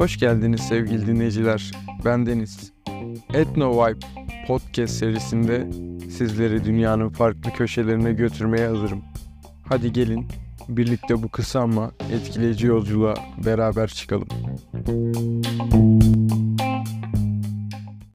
Hoş geldiniz sevgili dinleyiciler. Ben Deniz. Ethno Vibe podcast serisinde sizleri dünyanın farklı köşelerine götürmeye hazırım. Hadi gelin birlikte bu kısa ama etkileyici yolculuğa beraber çıkalım.